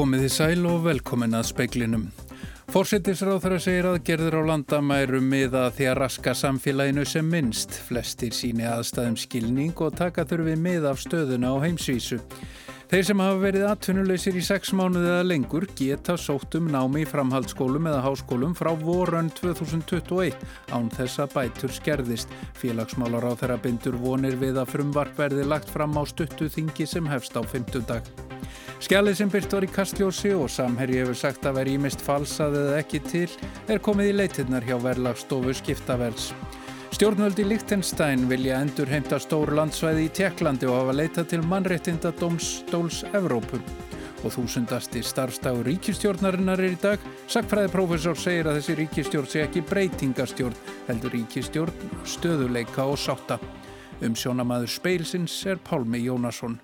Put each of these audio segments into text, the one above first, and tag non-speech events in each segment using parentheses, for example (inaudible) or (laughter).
Komið í sæl og velkomin að speiklinum. Fórsettisráð þar að gerður á landamærum miða því að raska samfélaginu sem minnst. Flestir síni aðstæðum skilning og taka þurfi mið af stöðuna á heimsvísu. Þeir sem hafa verið atvinnuleysir í sex mánuðið eða lengur geta sótt um námi í framhaldsskólum eða háskólum frá vorun 2021 án þess að bætur skerðist. Félagsmálar á þeirra bindur vonir við að frumvarp verði lagt fram á stuttu þingi sem hefst á 50 dag. Skjalið sem byrt var í kastljósi og samherji hefur sagt að veri ímist falsað eða ekki til er komið í leitinnar hjá verðlagstofu skiptaverðs. Stjórnvöld í Lichtenstein vilja endur heimta stór landsvæði í Tjekklandi og hafa leitað til mannréttinda Dómstóls Evrópu. Og þúsundasti starfstagur ríkistjórnarinnar er í dag. Sakfræðiprofessor segir að þessi ríkistjórn sé ekki breytingastjórn, heldur ríkistjórn, stöðuleika og sátta. Um sjónamaður speilsins er Pálmi Jónasson.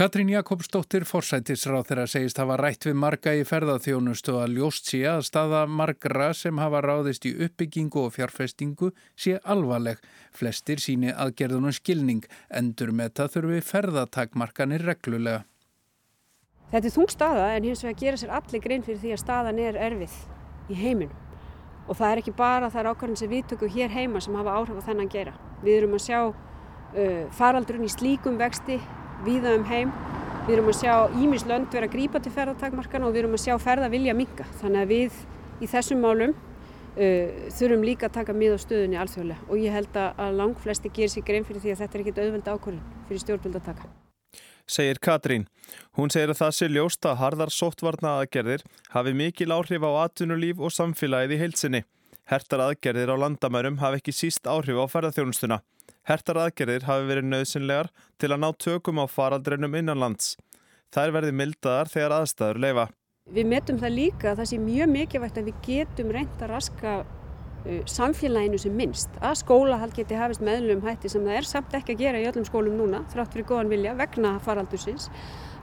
Katrín Jakobsdóttir forsættisráð þeirra segist hafa rætt við marga í ferðarþjónustu að ljóst sé að staða margra sem hafa ráðist í uppbyggingu og fjárfestingu sé alvarleg. Flestir síni aðgerðunum skilning, endur með það þurfi ferðartakmarkanir reglulega. Þetta er þung staða en hins vegar gera sér allir grein fyrir því að staðan er erfið í heiminum. Og það er ekki bara þar ákvarðin sem við tökum hér heima sem hafa áhrif á þennan gera. Við erum að sjá uh, faraldrun í slíkum vexti víða um heim. Við erum að sjá ímis lönd vera að grípa til ferðartakmarkana og við erum að sjá ferða vilja minga. Þannig að við í þessum málum uh, þurfum líka að taka mið á stöðunni alþjóðlega og ég held að lang flesti gerir sér grein fyrir því að þetta er ekkit auðveld ákvörðin fyrir stjórnvöld að taka. Segir Katrín. Hún segir að það sé ljóst að harðar sóttvarna aðgerðir hafi mikil áhrif á atvinnulíf og samfélagið í heilsinni. Hertar aðgerðir á landamærum hafi ekki síst áhrif á ferðarþjónustuna. Hertar aðgerðir hafi verið nöðsynlegar til að ná tökum á faraldreinum innanlands. Þær verði mildaðar þegar aðstæður leifa. Við metum það líka að það sé mjög mikilvægt að við getum reynd að raska uh, samfélaginu sem minnst. Að skólahald geti hafist meðlum hætti sem það er samt ekki að gera í öllum skólum núna, þrátt fyrir góðan vilja, vegna faraldursins.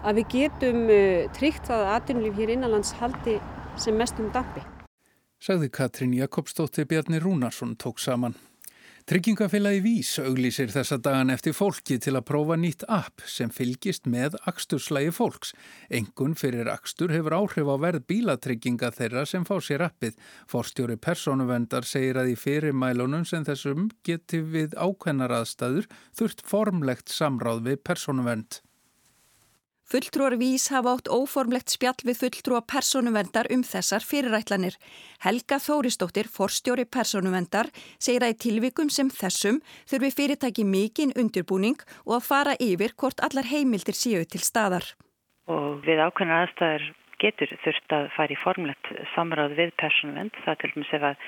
Að við getum uh, tryggt það að atvinnulíf hér innanlands haldi sem mest um dampi. Sagði Katrín Jakobsdóttir Bjarni Rúnarsson tók saman. Tryggingafélagi Vís auglýsir þessa dagan eftir fólki til að prófa nýtt app sem fylgist með axturslægi fólks. Engun fyrir axtur hefur áhrif á verð bílatrygginga þeirra sem fá sér appið. Forstjóri persónuvendar segir að í fyrirmælunum sem þessum geti við ákveðnar aðstæður þurft formlegt samráð við persónuvend. Fulltrúar vís hafa átt óformlegt spjall við fulltrúa personuvendar um þessar fyrirætlanir. Helga Þóristóttir, forstjóri personuvendar, segir að í tilvikum sem þessum þurfi fyrirtæki mikinn undirbúning og að fara yfir hvort allar heimildir séu til staðar. Og við ákveðna aðstæður getur þurft að fara í formlegt samráð við personuvend. Það til dæmis ef að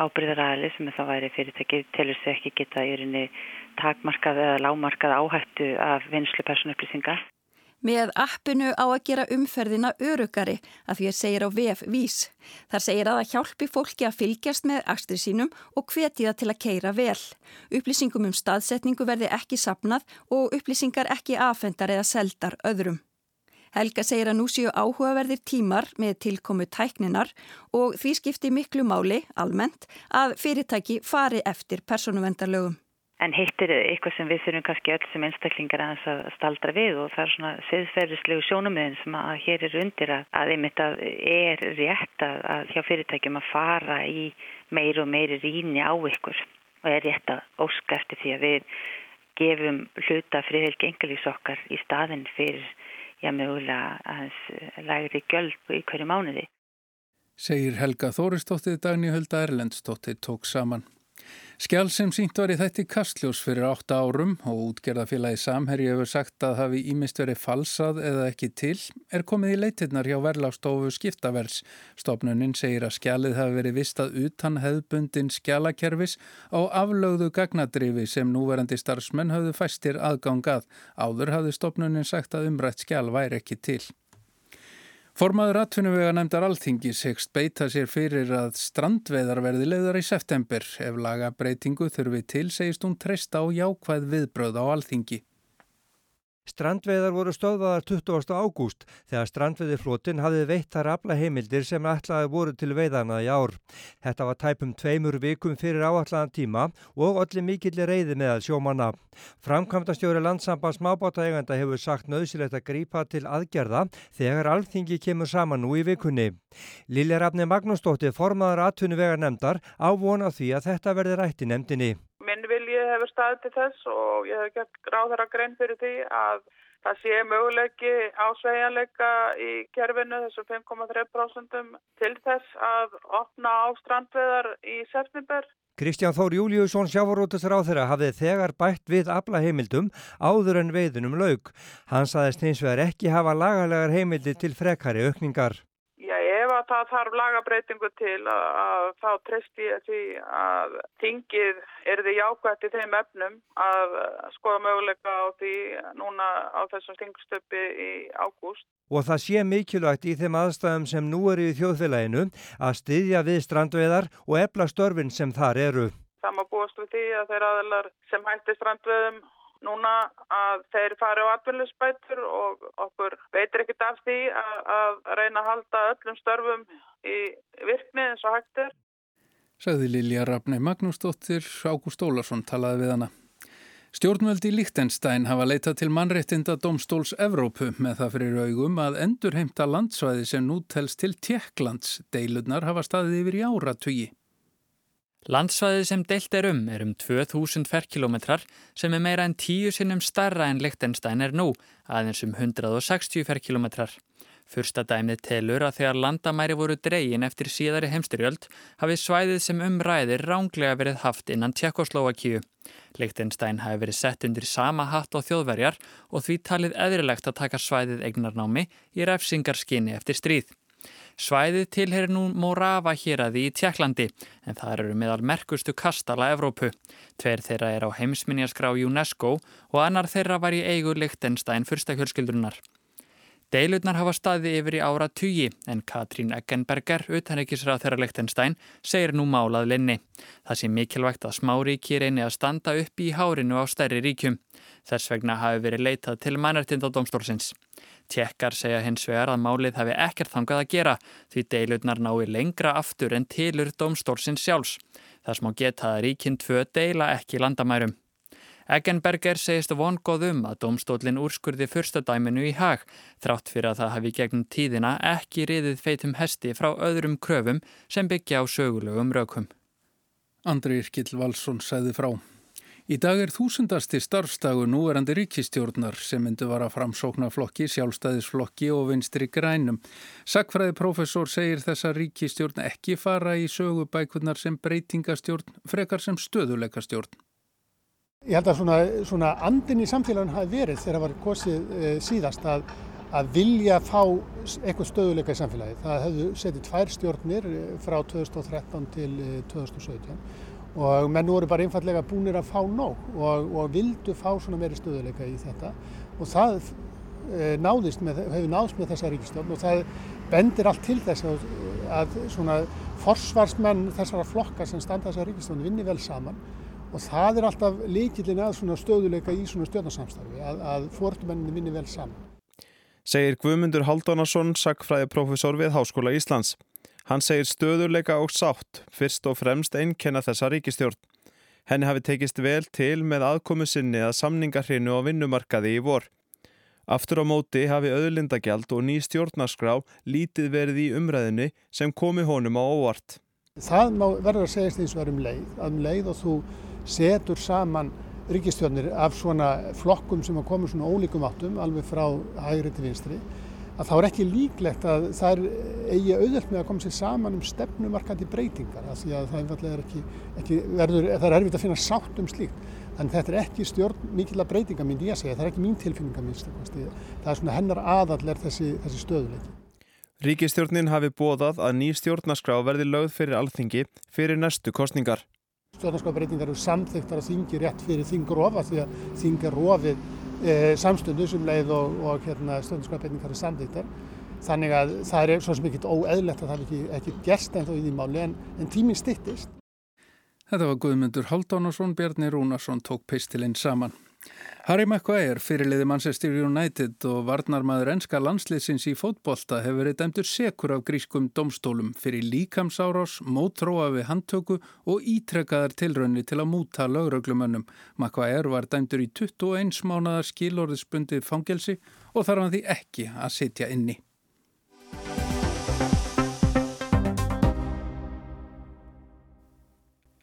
ábyrðaræli sem það væri fyrirtæki telur sig ekki geta í rinni takmarkað eða lámarkað áhættu af vinslu personupplýsingar. Með appinu á að gera umferðina örugari að því að segir á VF Vís. Þar segir að það hjálpi fólki að fylgjast með axtri sínum og hveti það til að keira vel. Upplýsingum um staðsetningu verði ekki sapnað og upplýsingar ekki afhendar eða seldar öðrum. Helga segir að nú séu áhugaverðir tímar með tilkomu tækninar og því skipti miklu máli, almennt, að fyrirtæki fari eftir personuvendarlögum. En hitt er eitthvað sem við þurfum kannski öll sem einstaklingar að staldra við og það er svona siðferðislegu sjónumöðin sem að hér er undir að, að einmitt að er rétt að, að hjá fyrirtækjum að fara í meir og meiri rýni á ykkur og er rétt að óska eftir því að við gefum hluta friðhelgi engalís okkar í staðin fyrir já mögulega aðeins lægri göld í hverju mánuði. Segir Helga Þóristóttir Dagni Hulda Erlendstóttir tók saman. Skjál sem sínt var í þætti Kastljós fyrir 8 árum og útgerðafélagi Samherji hefur sagt að hafi ímist verið falsað eða ekki til er komið í leitirnar hjá verðlástofu skiptavers. Stofnuninn segir að skjalið hafi verið vistað utan hefðbundin skjalakerfis á aflögðu gagnadrifi sem núverandi starfsmenn hafðu fæstir aðgangað. Áður hafði stofnuninn sagt að umrætt skjal væri ekki til. Formaður atvinnuvega nefndar alþingis hegst beita sér fyrir að strandveðar verði leiðar í september. Ef lagabreitingu þurfi til segist hún treysta á jákvæð viðbröð á alþingi. Strandveðar voru stöðvaðar 20. ágúst þegar strandveðiflotin hafði veitt þar afla heimildir sem ætlaði voru til veiðana í ár. Þetta var tæpum tveimur vikum fyrir áallan tíma og allir mikillir reyði meðal sjómanna. Framkvæmdastjóri landsambans mábátaeganda hefur sagt nöðsilegt að grípa til aðgerða þegar alþingi kemur saman nú í vikunni. Lilja Rafni Magnúsdóttir formaður atvinnu vegar nefndar ávona því að þetta verði rætt í nefndinni. Minn vilji hefur staðið til þess og ég hef gert ráð þeirra grein fyrir því að það sé möguleiki ásveigjanleika í kerfinu þessu 5,3% til þess að opna á strandveðar í september. Kristján Þór Júliusson sjávarótusar á þeirra hafði þegar bætt við aflaheimildum áður en veiðunum laug. Hann saðist hins vegar ekki hafa lagalegar heimildi til frekari aukningar að það þarf lagabreitingu til að, að þá treysti ég því að þingið er því jákvæmt í þeim efnum að skoða möguleika á því núna á þessum þingstöpi í ágúst. Og það sé mikilvægt í þeim aðstæðum sem nú eru í þjóðfélaginu að styðja við strandveðar og efla störfin sem þar eru. Það má búast við því að þeir aðelar sem hætti strandveðum núna að þeir fari á atbyrðlisbætur og okkur veitir ekkert af því að, að reyna að halda öllum störfum í virkni eins og hættir. Sagði Lilja Rafnei Magnúsdóttir, Ágúst Ólarsson talaði við hana. Stjórnvöldi Líktenstein hafa leitað til mannréttinda domstóls Evrópu með það fyrir augum að endurheimta landsvæði sem nú telst til Tjekklands. Deilurnar hafa staðið yfir í áratögi. Landsvæðið sem deilt er um er um 2000 ferkilometrar sem er meira en tíu sinnum starra en Lichtenstein er nú, aðeins um 160 ferkilometrar. Fyrsta dæmið telur að þegar landamæri voru dreygin eftir síðari heimstyrjöld hafi svæðið sem umræðir ránglega verið haft innan Tjekkoslovakíu. Lichtenstein hafi verið sett undir sama hatt og þjóðverjar og því talið eðrilegt að taka svæðið eignarnámi í ræfsingarskinni eftir stríð. Svæðið tilherir nú Morava héræði í Tjekklandi en það eru meðal merkustu kastala Evrópu. Tver þeirra er á heimsminjaskrá UNESCO og annar þeirra var í eigu Lichtenstein fyrstakjölskyldurinnar. Deilutnar hafa staði yfir í ára tugi en Katrín Eggenberger, utanreikisrað þeirra Lichtenstein, segir nú málað linni. Það sé mikilvægt að smáríki reyni að standa upp í hárinu á stærri ríkjum. Þess vegna hafi verið leitað til mannartind á domstólsins. Tjekkar segja hins vegar að málið hafi ekkert þangað að gera því deilurnar nái lengra aftur en tilur domstólsins sjálfs. Það smá geta að ríkinn tvö deila ekki landamærum. Eggenberger segist vongóð um að domstólinn úrskurði fyrstadæminu í hag þrátt fyrir að það hafi gegnum tíðina ekki riðið feitum hesti frá öðrum kröfum sem byggja á sögulegum raukum. Andri Irkild Valsson segði frá. Í dag er þúsundasti starfstagu núverandi ríkistjórnar sem myndu vara framsóknarflokki, sjálfstæðisflokki og vinstri grænum. Sakfræði professor segir þessa ríkistjórn ekki fara í sögubækunar sem breytingastjórn, frekar sem stöðuleikastjórn. Ég held að svona, svona andin í samfélagin hafi verið þegar það var kosið e, síðast að, að vilja fá eitthvað stöðuleika í samfélagi. Það hefðu setið tvær stjórnir eh, frá 2013 til 2017 eh, og menn voru bara einfallega búinir að fá nóg og, og vildu fá svona meiri stöðuleika í þetta og það e, náðist með, hefur náðst með þessa ríkistjórn og það bendir allt til þess að, að svona forsvarsmenn þessara flokka sem standa þessara ríkistjórn vinni vel saman og það er alltaf leikillin að svona stöðuleika í svona stjórnarsamstarfi að, að fórtumenninni vinni vel saman. Segir Guðmundur Haldánarsson, sagfræði profesor við Háskóla Íslands. Hann segir stöðurleika og sátt fyrst og fremst einnkenna þessa ríkistjórn. Henni hafi tekist vel til með aðkomu sinni að samningarhrinu á vinnumarkaði í vor. Aftur á móti hafi auðlindagjald og ný stjórnarskrá lítið verið í umræðinni sem komi honum á óvart. Það verður að segja eins og verður um leið. Að um leið og þú setur saman ríkistjórnir af svona flokkum sem að koma svona ólíkum áttum alveg frá hægri til vinstri að þá er ekki líklegt að það er eigi auðvöld með að koma sér saman um stefnumarkandi breytingar af því að það er ekki, ekki verður, það er erfitt að finna sátt um slíkt. Þannig þetta er ekki stjórn mikilvæg breytinga myndi ég að segja, það er ekki mín tilfinninga minnst. Það er svona hennar aðall er þessi, þessi stöðuleiki. Ríkistjórnin hafi bóðað að ný stjórnarskrá verði lögð fyrir alþingi fyrir næstu kostningar. Stjórnarskrábreytingar eru samþygtar að þingi rétt fyrir þingrofa e, samstundu sem leið og, og hérna, stjórnarskapetningar er samþýttar. Þannig að það er svo sem ekkit óeðlegt að það er ekki, ekki gerst en þó í því máli en, en tíminn stittist. Þetta var Guðmundur Haldánarsson, Bjarni Rúnarsson tók pistilinn saman. Harry Maguire, fyrirliði Manchester United og varnarmaður enska landsliðsins í fótbolta hefur verið dæmtur sekur af grískum domstólum fyrir líkamsárás, mótróa við handtöku og ítrekkaðar tilraunni til að múta lögröglumönnum. Maguire var dæmtur í 21 mánadar skilorðisbundið fangelsi og þarf hann því ekki að sitja inni.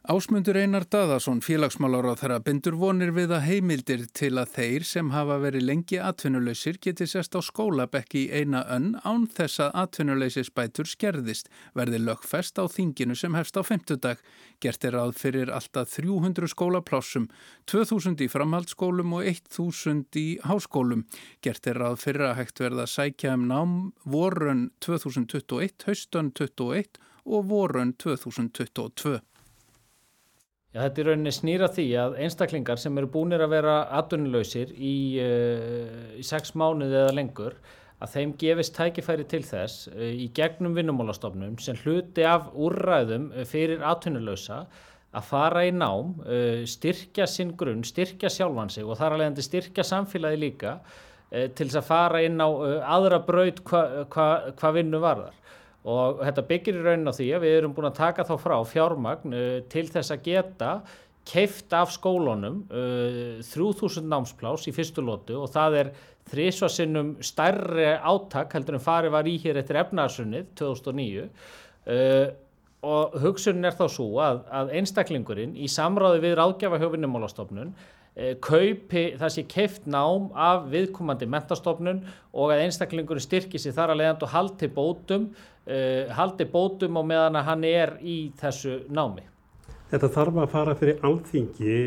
Ásmundur Einar Daðarsson, félagsmálar á þeirra, bindur vonir við að heimildir til að þeir sem hafa verið lengi atvinnuleysir geti sest á skólabekki í eina önn án þess að atvinnuleysisbætur skerðist, verði lögfest á þinginu sem hefst á femtudag. Gert er að fyrir alltaf 300 skólaplássum, 2000 í framhaldsskólum og 1000 í háskólum. Gert er að fyrir að hægt verða sækja um nám vorun 2021, haustan 2021 og vorun 2022. Já, þetta er rauninni snýra því að einstaklingar sem eru búinir að vera atvinnuleysir í, uh, í sex mánuði eða lengur að þeim gefist tækifæri til þess uh, í gegnum vinnumálastofnum sem hluti af úrræðum eh, fyrir atvinnuleysa að fara í nám, uh, styrkja sinn grunn, styrkja sjálfan sig og þar alveg endur styrkja samfélagi líka til þess að fara inn á aðra braut hvað hva, hva vinnu varðar og þetta byggir í raunin á því að við erum búin að taka þá frá fjármagn uh, til þess að geta keift af skólunum uh, 3000 námsplás í fyrstu lótu og það er þrísvarsinnum stærri áttak heldur en farið var í hér eftir efnarsunnið 2009 uh, og hugsunin er þá svo að, að einstaklingurinn í samráði við ráðgjafa hjófinnumálastofnun uh, kaupi það sé keift nám af viðkomandi mentastofnun og að einstaklingurinn styrkir sér þar að leiðand og haldi bótum uh, haldi bótum og meðan hann er í þessu námi. Þetta þarf að fara fyrir alþingi.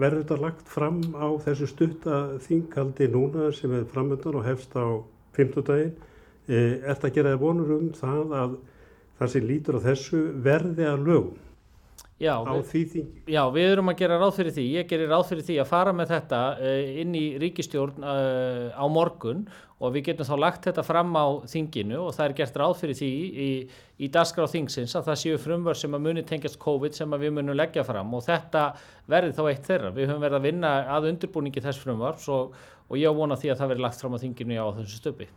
Verður þetta lagt fram á þessu stutta þinghaldi núna sem er framöndan og hefst á 15 daginn? Er þetta að gera vonur um það að það sem lítur á þessu verði að lögum? Já við, já, við erum að gera ráð fyrir því, ég gerir ráð fyrir því að fara með þetta inn í ríkistjórn á morgun og við getum þá lagt þetta fram á þinginu og það er gert ráð fyrir því í, í daskra á þingsins að það séu frumvör sem að muni tengjast COVID sem að við munum leggja fram og þetta verði þá eitt þeirra. Við höfum verið að vinna að undirbúningi þess frumvars og, og ég vona því að það verði lagt fram á þinginu á þessu stöpi.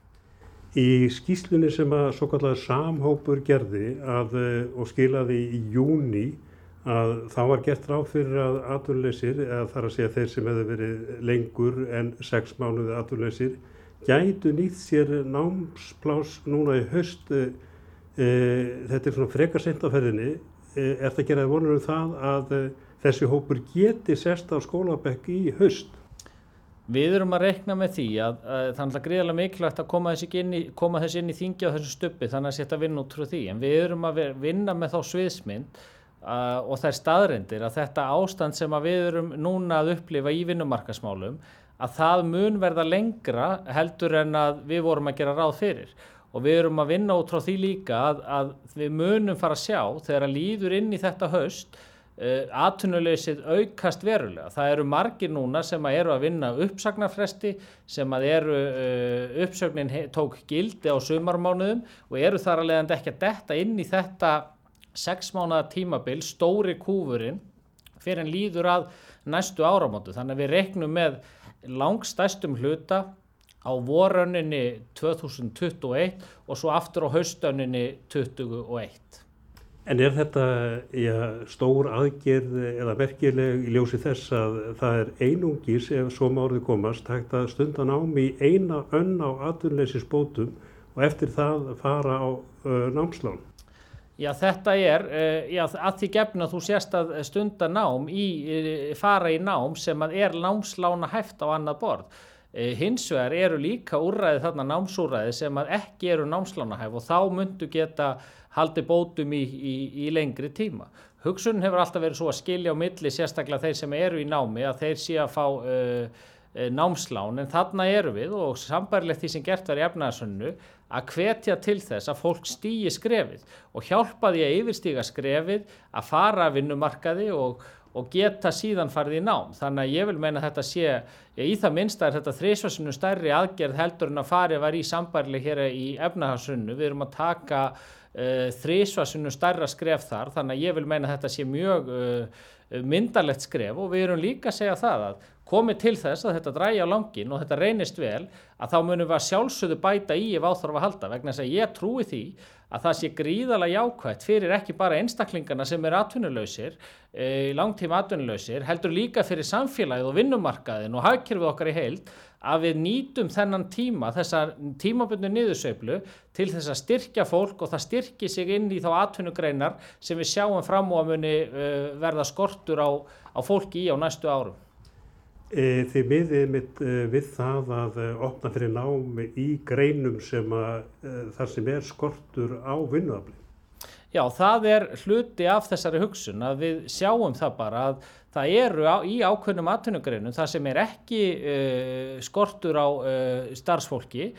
Í skýslunni sem að svo kallar samhópur gerði að, eh, og skilaði í júni að þá var gert ráð fyrir að aturleysir, eða þar að segja þeir sem hefur verið lengur en sex mánuði aturleysir, gætu nýtt sér námsplás núna í höst. E, þetta er svona frekar sent á ferðinni. E, er það að gera vonur um það að e, þessi hópur geti sest á skólabekk í höst? Við erum að rekna með því að, að það er greiðilega mikilvægt að koma þessi inn í, í þingja á þessu stuppi þannig að setja vinn út frá því. En við erum að vinna með þá sviðsmynd Uh, og það er staðrindir að þetta ástand sem við erum núna að upplifa í vinnumarkasmálum að það mun verða lengra heldur en að við vorum að gera ráð fyrir og við erum að vinna út frá því líka að, að við munum fara að sjá þegar að líður inn í þetta haust uh, atvinnuleysið aukast verulega. Það eru margir núna sem að eru að vinna uppsagnarfresti sem að eru uh, uppsögnin tók gildi á sumarmánuðum og eru þar leiðandi ekki að detta inn í þetta sex mánuða tímabil stóri kúfurinn fyrir en líður að næstu áramótu þannig að við reknum með langstæstum hluta á vorrönninni 2021 og svo aftur á haustönninni 2021. En er þetta já, stór aðgerð eða verkileg í ljósi þess að það er einungis ef svo márið komast hægt að stundan ám í eina önn á atvinnleysisbótum og eftir það fara á uh, námslán? Já þetta er, uh, já, að því gefna þú sést að stunda nám í, uh, fara í nám sem er námslána hæft á annað borð. Uh, hins vegar eru líka úrræði þarna námsúrræði sem ekki eru námslána hæf og þá myndu geta haldi bótum í, í, í lengri tíma. Hugsun hefur alltaf verið svo að skilja á milli sérstaklega þeir sem eru í námi að þeir sé að fá námslán en þarna eru við og sambarilegt því sem gert var í efnaðarsönnu að hvetja til þess að fólk stýji skrefið og hjálpa því að yfirstíga skrefið, að fara að vinnumarkaði og, og geta síðan farið í nám. Þannig að ég vil meina að þetta sé, já, í það minnsta er þetta þrísvarsinu stærri aðgerð heldur en að farið var í sambarileg hér í efnahagsunnu. Við erum að taka uh, þrísvarsinu stærra skref þar, þannig að ég vil meina að þetta sé mjög uh, myndarlegt skref og við erum líka að segja það að komið til þess að þetta dræja á langin og þetta reynist vel að þá munum við að sjálfsögðu bæta í ef áþorfa að halda vegna þess að ég trúi því að það sé gríðalega jákvægt fyrir ekki bara einstaklingarna sem eru atvinnuleysir, e, langtíma atvinnuleysir, heldur líka fyrir samfélagið og vinnumarkaðin og hagkerfið okkar í heild að við nýtum þennan tíma, þessar tímabundu niðursveiflu til þess að styrkja fólk og það styrki sig inn í þá atvinnugreinar sem við sjáum fram og að muni uh, verða skortur á, á fólki í á næstu árum. E, þið miðið mitt e, við það að e, opna fyrir námi í greinum sem að þar sem er skortur á vinnuafli. Já, það er hluti af þessari hugsun að við sjáum það bara að það eru á, í ákveðnum atvinnugreinum það sem er ekki uh, skortur á uh, starfsfólki og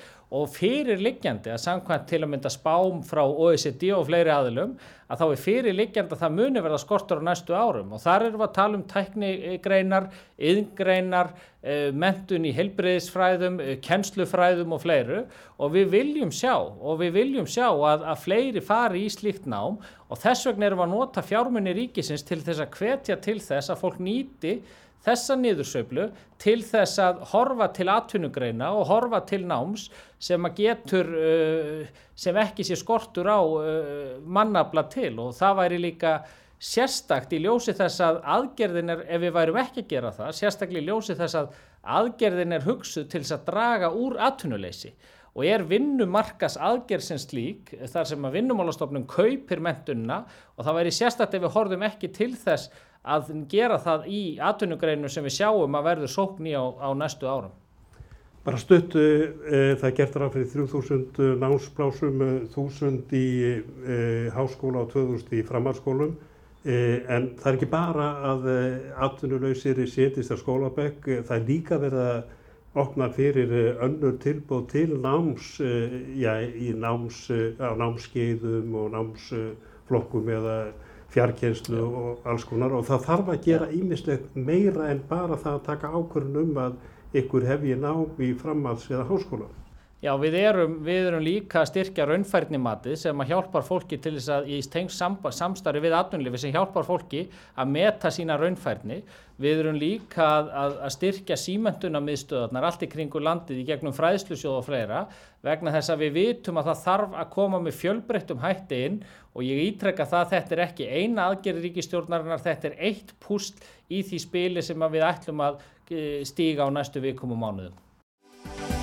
fyrirliggjandi að samkvæmt til að mynda spám frá OECD og fleiri aðilum að þá er fyrirliggjandi að það muni verða skortur á næstu árum. Og þar erum við að tala um tæknigreinar, yðngreinar, eh, mentun í helbreyðisfræðum, eh, kennslufræðum og fleiru. Og við viljum sjá og við viljum sjá að, að fleiri fari í slíkt nám. Og þess vegna erum við að nota fjármunni ríkisins til þess að hvetja til þess að fólk nýti þessa niðursöflu til þess að horfa til atvinnugreina og horfa til náms sem að getur, uh, sem ekki sé skortur á uh, mannabla til. Og það væri líka sérstakt í ljósi þess að aðgerðin er, ef við værum ekki að gera það, sérstaklega í ljósi þess að aðgerðin er hugsuð til þess að draga úr atvinnuleysi. Og er vinnumarkas aðgerð sem slík þar sem að vinnumálastofnun kaupir mentunna og það væri sérstaklega ef við horfum ekki til þess að gera það í atvinnugreinu sem við sjáum að verður sókn í á, á næstu árum. Bara stutt, e, það gertur af fyrir 3000 námsplásum, 1000 í e, háskóla og 2000 í framhalskólum. E, en það er ekki bara að atvinnulausir setjist að skólabekk, það er líka verið að opna fyrir önnur tilbúð til náms, já, náms, á námskeiðum og námsflokkum eða fjarkjenslu og alls konar og það þarf að gera ímislegt meira en bara það að taka ákvörðun um að ykkur hefji nám í framhalds eða háskóla. Já, við erum, við erum líka að styrkja raunfærnimatið sem að hjálpar fólki til þess að í samstarfi við atvinnlifi sem hjálpar fólki að meta sína raunfærni. Við erum líka að, að, að styrkja símenduna miðstöðarnar allt í kringu landið í gegnum fræðslusjóð og fleira vegna þess að við vitum að það þarf að koma með fjölbreyttum hætti inn og ég ítrekka það að þetta er ekki eina aðgerri ríkistjórnarinnar, þetta er eitt púst í því spili sem við ætlum að eh, stíga á næstu vikum og mánuðum.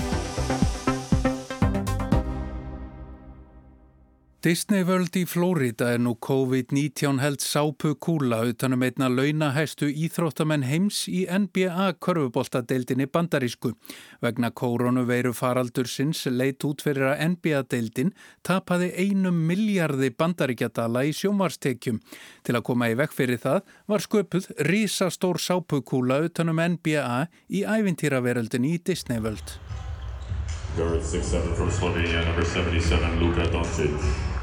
Disney World í Flórida er nú COVID-19 held sápu kúla utanum einna launahæstu íþróttamenn heims í NBA körfuboltadeildinni bandarísku. Vegna koronaveiru faraldur sinns leit út fyrir að NBA-deildin tapaði einum miljardi bandaríkjadala í sjómarstekjum. Til að koma í vekk fyrir það var sköpuð risastór sápu kúla utanum NBA í ævintýraveröldinni í Disney World. Guard 6-7 from Slovenia, number 77, Luka Doncic.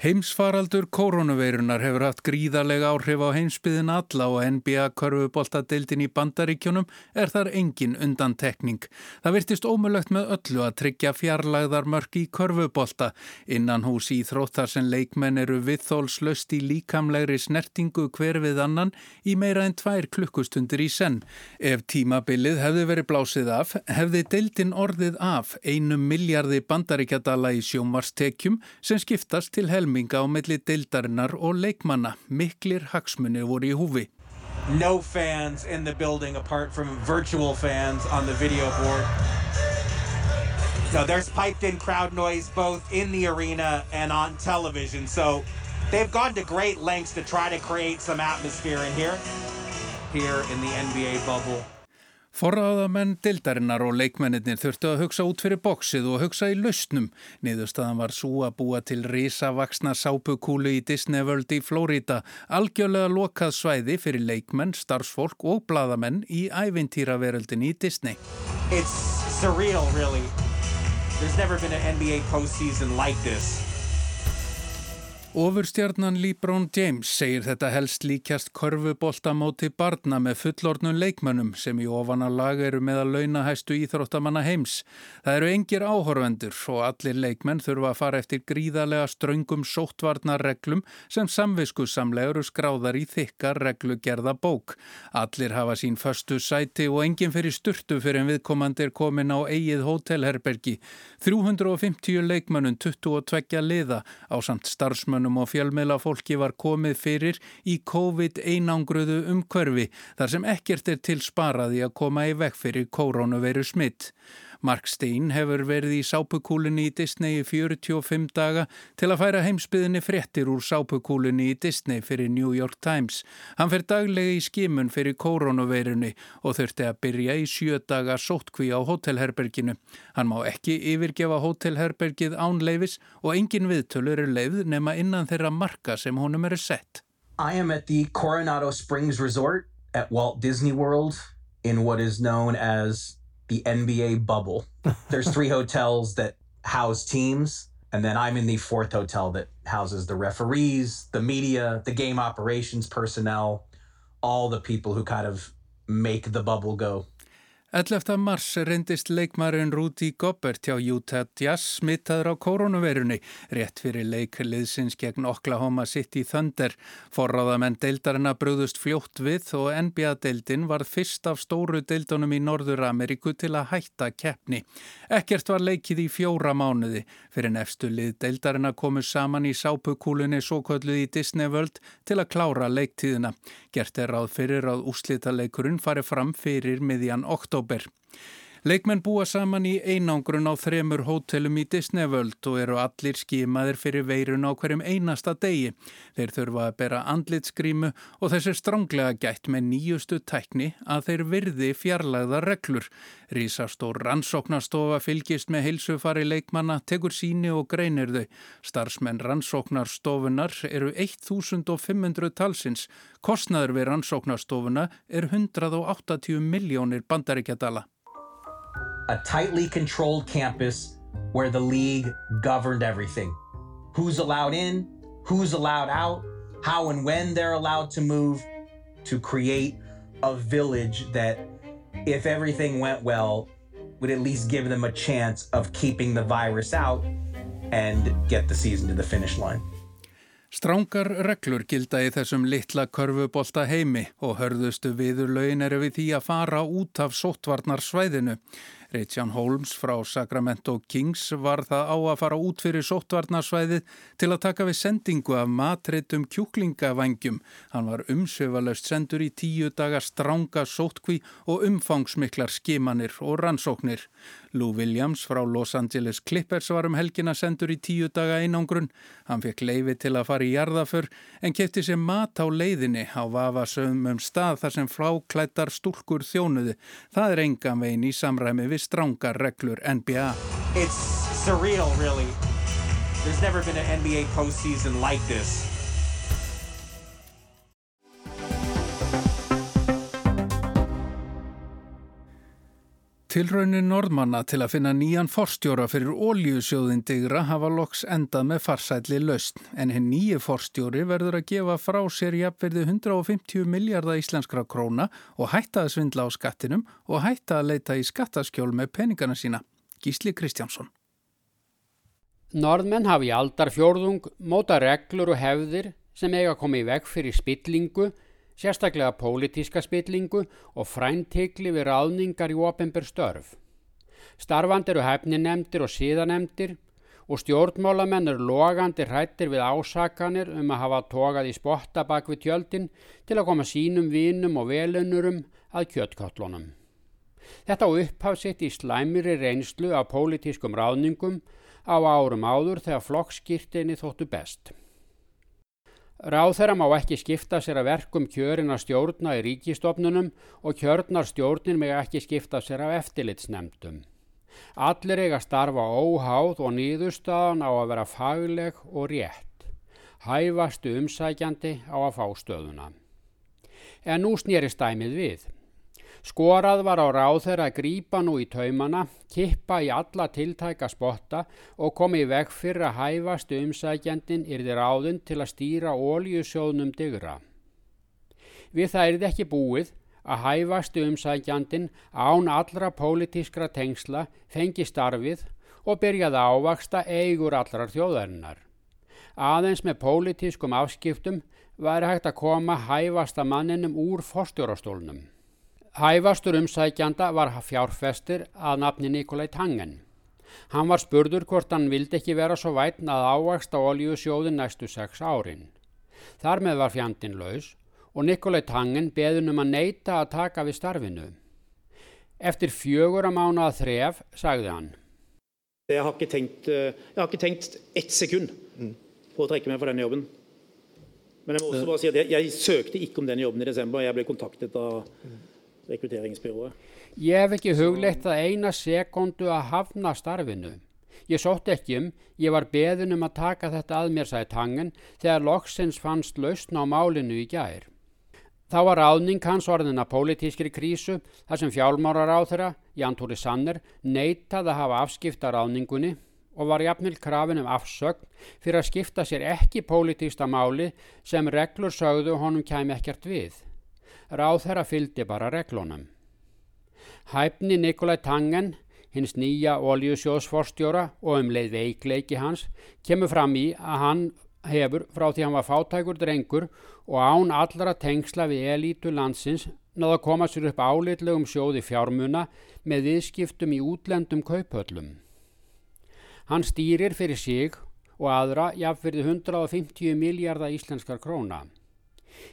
Heimsfaraldur koronaveirunar hefur haft gríðarlega áhrif á heimsbyðin alla og NBA körfuboltadeildin í bandaríkjónum er þar engin undan tekning. Það virtist ómulögt með öllu að tryggja fjarlagðar mörg í körfubolta. Innan hús í þróttar sem leikmenn eru viðþólslöst í líkamlegri snertingu hver við annan í meira en tvær klukkustundir í senn. Ef tímabilið hefði verið blásið af, hefði deildin orðið af einum miljardi bandaríkjadala í sjómarstekjum sem skiptast til helm á milli deildarinnar og leikmanna. Miklir hagsmunni voru í húfi. No fans in the building apart from virtual fans on the video board. So there's piped in crowd noise both in the arena and on television. So they've gone to great lengths to try to create some atmosphere in here, here in the NBA bubble. Forraðamenn dildarinnar og leikmennir þurftu að hugsa út fyrir bóksið og hugsa í lausnum. Niðurstaðan var svo að búa til risavaksna sápukúlu í Disney World í Flórida, algjörlega lokað svæði fyrir leikmenn, starfsfólk og bladamenn í ævintýraveröldin í Disney. It's surreal really. There's never been an NBA postseason like this. Ofurstjarnan Líbrón James segir þetta helst líkjast körfuboltamóti barna með fullornun leikmönnum sem í ofanalag eru með að launa hæstu íþróttamanna heims. Það eru engir áhorvendur og allir leikmenn þurfa að fara eftir gríðarlega ströngum sóttvarnarreglum sem samviskusamlegur skráðar í þykkar reglugerða bók. Allir hafa sín förstu sæti og enginn fyrir sturtu fyrir en viðkomandi er komin á eigið hótelherbergi. 350 leikmönnum 22 liða á samt starfsmönn blaðamönnum og fjölmiðla fólki var komið fyrir í COVID einangruðu umhverfi þar sem ekkert er til sparaði að koma í vekk fyrir koronaviru smitt. Mark Stein hefur verið í sápukúlinni í Disney í 45 daga til að færa heimsbyðinni fréttir úr sápukúlinni í Disney fyrir New York Times. Hann fer daglega í skimun fyrir koronaveirunni og þurfti að byrja í sjö daga sótkví á hótelherberginu. Hann má ekki yfirgefa hótelherbergið ánleifis og engin viðtölur er leið nema innan þeirra marka sem honum eru sett. I am at the Coronado Springs Resort at Walt Disney World in what is known as the NBA bubble. There's three (laughs) hotels that house teams, and then I'm in the fourth hotel that houses the referees, the media, the game operations personnel, all the people who kind of make the bubble go. 11. mars reyndist leikmarinn Rúti Gobbert hjá Utah Jazz smittaður á koronavirunni rétt fyrir leikliðsins gegn Oklahoma City Thunder. Forráðamenn deildarina brúðust fljótt við og NBA-deildin var fyrst af stóru deildunum í Norður Ameríku til að hætta keppni. Ekkert var leikið í fjóra mánuði fyrir nefstu lið deildarina komu saman í sápukúlunni svo kölluð í Disney World til að klára leiktíðina. Gert er ráð fyrir að úslita leikurinn fari fram fyrir miðjan oktober oktober. Leikmenn búa saman í einangrun á þremur hótelum í Disney World og eru allir skimaðir fyrir veirun á hverjum einasta degi. Þeir þurfa að bera andlitsgrímu og þess er stránglega gætt með nýjustu tækni að þeir virði fjarlæða reglur. Rísastór rannsóknarstofa fylgist með heilsufari leikmanna, tekur síni og greinir þau. Starsmenn rannsóknarstofunar eru 1500 talsins. Kostnaður við rannsóknarstofuna er 180 miljónir bandaríkjadala. A tightly controlled campus where the league governed everything who's allowed in, who's allowed out, how and when they're allowed to move, to create a village that, if everything went well, would at least give them a chance of keeping the virus out and get the season to the finish line. Strángar reglur gilda í þessum litla körfubolta heimi og hörðustu viður lögin eru við því að fara út af sóttvarnarsvæðinu. Reitjan Holmes frá Sacramento Kings var það á að fara út fyrir sóttvarnarsvæðið til að taka við sendingu af matreitum kjúklingavangjum. Hann var umsöfalaust sendur í tíu daga stránga sóttkví og umfangsmiklar skimanir og rannsóknir. Lou Williams frá Los Angeles Clippers var um helgina sendur í tíu daga einangrun. Hann fekk leifi til að fara í jarðaför en kefti sér mat á leiðinni á vafasöðum um stað þar sem fláklættar stúlkur þjónuði. Það er engan vegin í samræmi við strángar reglur NBA. It's surreal really. There's never been an NBA postseason like this. Tilraunin Norðmanna til að finna nýjan forstjóra fyrir óljusjóðin digra hafa loks endað með farsætli lausn en henn nýju forstjóri verður að gefa frá sér jafnverði 150 miljardar íslenskra króna og hætta að svindla á skattinum og hætta að leita í skattaskjól með peningana sína. Gísli Kristjánsson. Norðmenn hafi aldar fjórðung móta reglur og hefðir sem eiga í veg fyrir spillingu sérstaklega pólitíska spillingu og fræntikli við ráðningar í ofenbyr störf. Starfand eru hefninemdir og síðanemdir og stjórnmálamenn eru logandi hrættir við ásakanir um að hafa tókað í spotta bak við tjöldin til að koma sínum vinum og velunurum að kjöttkottlunum. Þetta á upphafsitt í slæmiri reynslu af pólitískum ráðningum á árum áður þegar flokkskýrtinni þóttu best. Ráð þeirra má ekki skipta sér að verkum kjörin að stjórna í ríkistofnunum og kjörnar stjórnin með ekki skipta sér af eftirlitsnemdum. Allir eiga starfa óháð og nýðustafan á að vera fagleg og rétt. Hæfastu umsækjandi á að fá stöðuna. En nú snýri stæmið við. Skorað var á ráð þeirra að grípa nú í taumana, kippa í alla tiltæka spotta og komi í veg fyrir að hæfastu umsækjandin yrði ráðun til að stýra óljusjóðnum digra. Við það yrði ekki búið að hæfastu umsækjandin án allra pólitískra tengsla fengi starfið og byrjaði ávaksta eigur allrar þjóðarinnar. Aðeins með pólitískum afskiptum væri hægt að koma hæfasta manninum úr forstjórastólnum. Hæfastur umsækjanda var fjárfestir að nafni Nikolai Tangen. Hann var spurður hvort hann vildi ekki vera svo vætn að ávaksta oljusjóðin næstu sex árin. Þar með var fjandin laus og Nikolai Tangen beðunum að neyta að taka við starfinu. Eftir fjögur að mánu að þref sagði hann. Jeg har ikke tenkt, eh, har ikke tenkt ett sekund på å trekke meg for denne jobben. Men jeg må også bare si at jeg, jeg søkte ikke om den jobben i desember. Jeg ble kontaktet av rekrutteringsbyrået. Ég hef ekki hugleitt að eina sekundu að hafna starfinu. Ég sótt ekki um, ég var beðin um að taka þetta að mér sæði tangen þegar loksins fannst lausn á málinu í gær. Þá var ráðning hans orðina pólitískri krísu þar sem fjálmárar á þeirra, Ján Tóri Sanner, neitað að hafa afskipta ráðningunni og var jafnvel krafin um afsögn fyrir að skipta sér ekki pólitísta máli sem reglur sögðu honum kæmi ekkert við. Ráð þeirra fyldi bara reglunum. Hæfni Nikolai Tangen, hins nýja oljusjósforstjóra og um leið veikleiki hans, kemur fram í að hann hefur frá því hann var fátækur drengur og án allra tengsla við elítu landsins náða að koma sér upp álitlegum sjóði fjármuna með viðskiptum í útlendum kauphöllum. Hann stýrir fyrir sig og aðra jafnverði 150 miljardar íslenskar króna.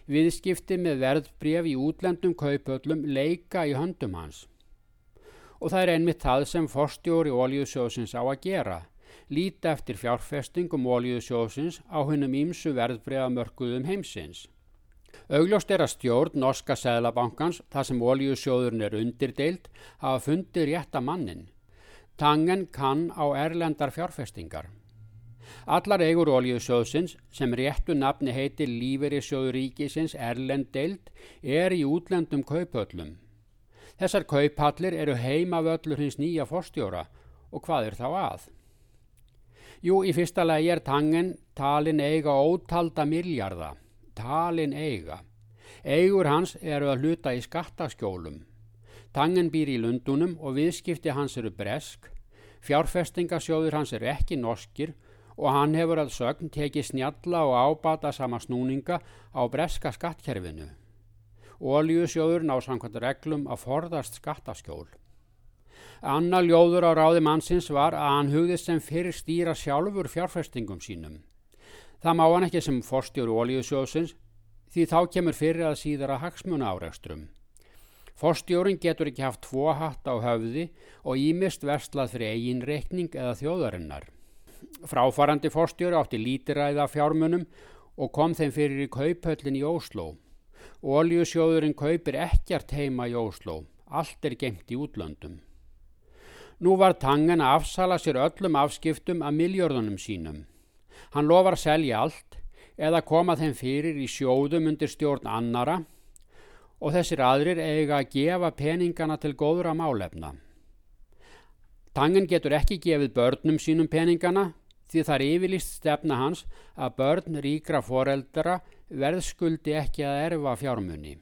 Viðskipti með verðbref í útlendum kaupöllum leika í höndum hans. Og það er einmitt það sem forstjóri Óliðsjóðsins á að gera, líta eftir fjárfestingum Óliðsjóðsins á hennum ímsu verðbrefamörkuðum heimsins. Augljóst er að stjórn Norska Sæðlabankans, þar sem Óliðsjóðurinn er undirdeilt, hafa fundið rétta mannin. Tangen kann á erlendar fjárfestingar. Allar eigur ólíðsjóðsins sem réttu nafni heitir Lífeyrisjóður ríkisins Erlend deild er í útlendum kaupöllum. Þessar kaupallir eru heimavöllur hins nýja forstjóra og hvað er þá að? Jú, í fyrsta lagi er tangen talin eiga ótalda miljarda. Talin eiga. Eigur hans eru að hluta í skattaskjólum. Tangen býr í Lundunum og viðskipti hans eru bresk. Fjárfestingasjóður hans eru ekki norskir og hann hefur að sögn tekið snjalla og ábata sama snúninga á breska skattkerfinu. Óljusjóður ná samkvæmt reglum að forðast skattaskjól. Anna ljóður á ráði mannsins var að hann hugðist sem fyrir stýra sjálfur fjárfestingum sínum. Það má hann ekki sem forstjóru óljusjóðsins því þá kemur fyrir að síðara hagsmuna áreikstrum. Forstjórin getur ekki haft tvo hatt á höfði og ímist verslað fyrir eigin reikning eða þjóðarinnar. Fráfarandi forstjóri átti lítiræða fjármunum og kom þeim fyrir í kauphöllin í Ósló. Óljusjóðurinn kaupir ekkert heima í Ósló, allt er gengt í útlöndum. Nú var tangen að afsala sér öllum afskiptum af miljörðunum sínum. Hann lofar selja allt eða koma þeim fyrir í sjóðum undir stjórn annara og þessir aðrir eiga að gefa peningana til góðra málefna. Tangen getur ekki gefið börnum sínum peningana því það er yfirlist stefna hans að börn ríkra foreldra verðskuldi ekki að erfa fjármunni.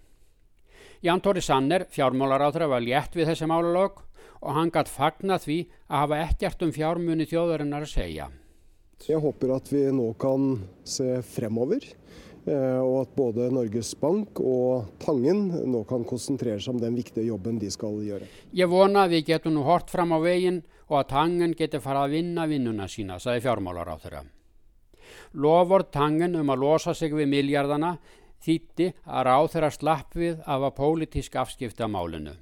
Ján Tóri Sanner, fjármálaráþra, var létt við þessi málalög og hann gætt fagna því að hafa ekkert um fjármunni þjóðarinnar að segja. Jeg håper at vi nå kan se fremover, og at både Norges Bank og Tangen nå kan konsentrere seg om den viktige jobben de skal gjøre. Ég vona að við getum nú hort fram á veginn og að Tangen geti fara að vinna vinnuna sína, sagði fjármálar á þeirra. Loford Tangen um að losa sig við miljardana þýtti að ráð þeirra slapp við af að pólitísk afskipta málinu.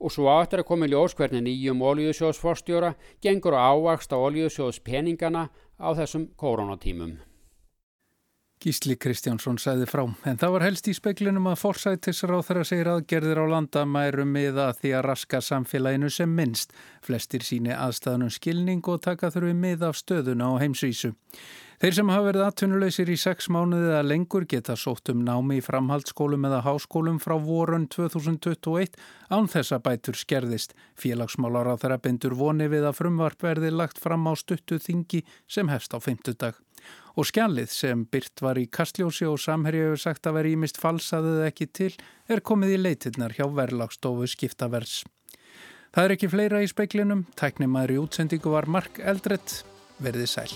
Og svo áttur að koma í ljós hvernig nýjum oljusjóðsforstjóra gengur á ávaksta oljusjóðs peningana á þessum koronatímum. Gísli Kristjánsson sæði frá. En það var helst í speklinum að forsættisráð þeirra segir aðgerðir á landamærum með að því að raska samfélaginu sem minnst. Flestir síni aðstæðanum skilning og taka þurfi mið af stöðuna á heimsvísu. Þeir sem hafa verið atvinnuleysir í sex mánuðið eða lengur geta sótt um námi í framhaldsskólum eða háskólum frá vorun 2021 án þessa bætur skerðist. Félagsmálar á þeirra bindur voni við að frumvarp verði lagt fram á stuttu þingi sem hefst á fymtudag. Og skjallið sem byrt var í kastljósi og samherja hefur sagt að veri ímist falsaðið ekki til er komið í leitirnar hjá verðlagstofu skiptavers. Það er ekki fleira í speiklinum, tæknimaður í útsendingu var Mark Eldrett, verði sæl.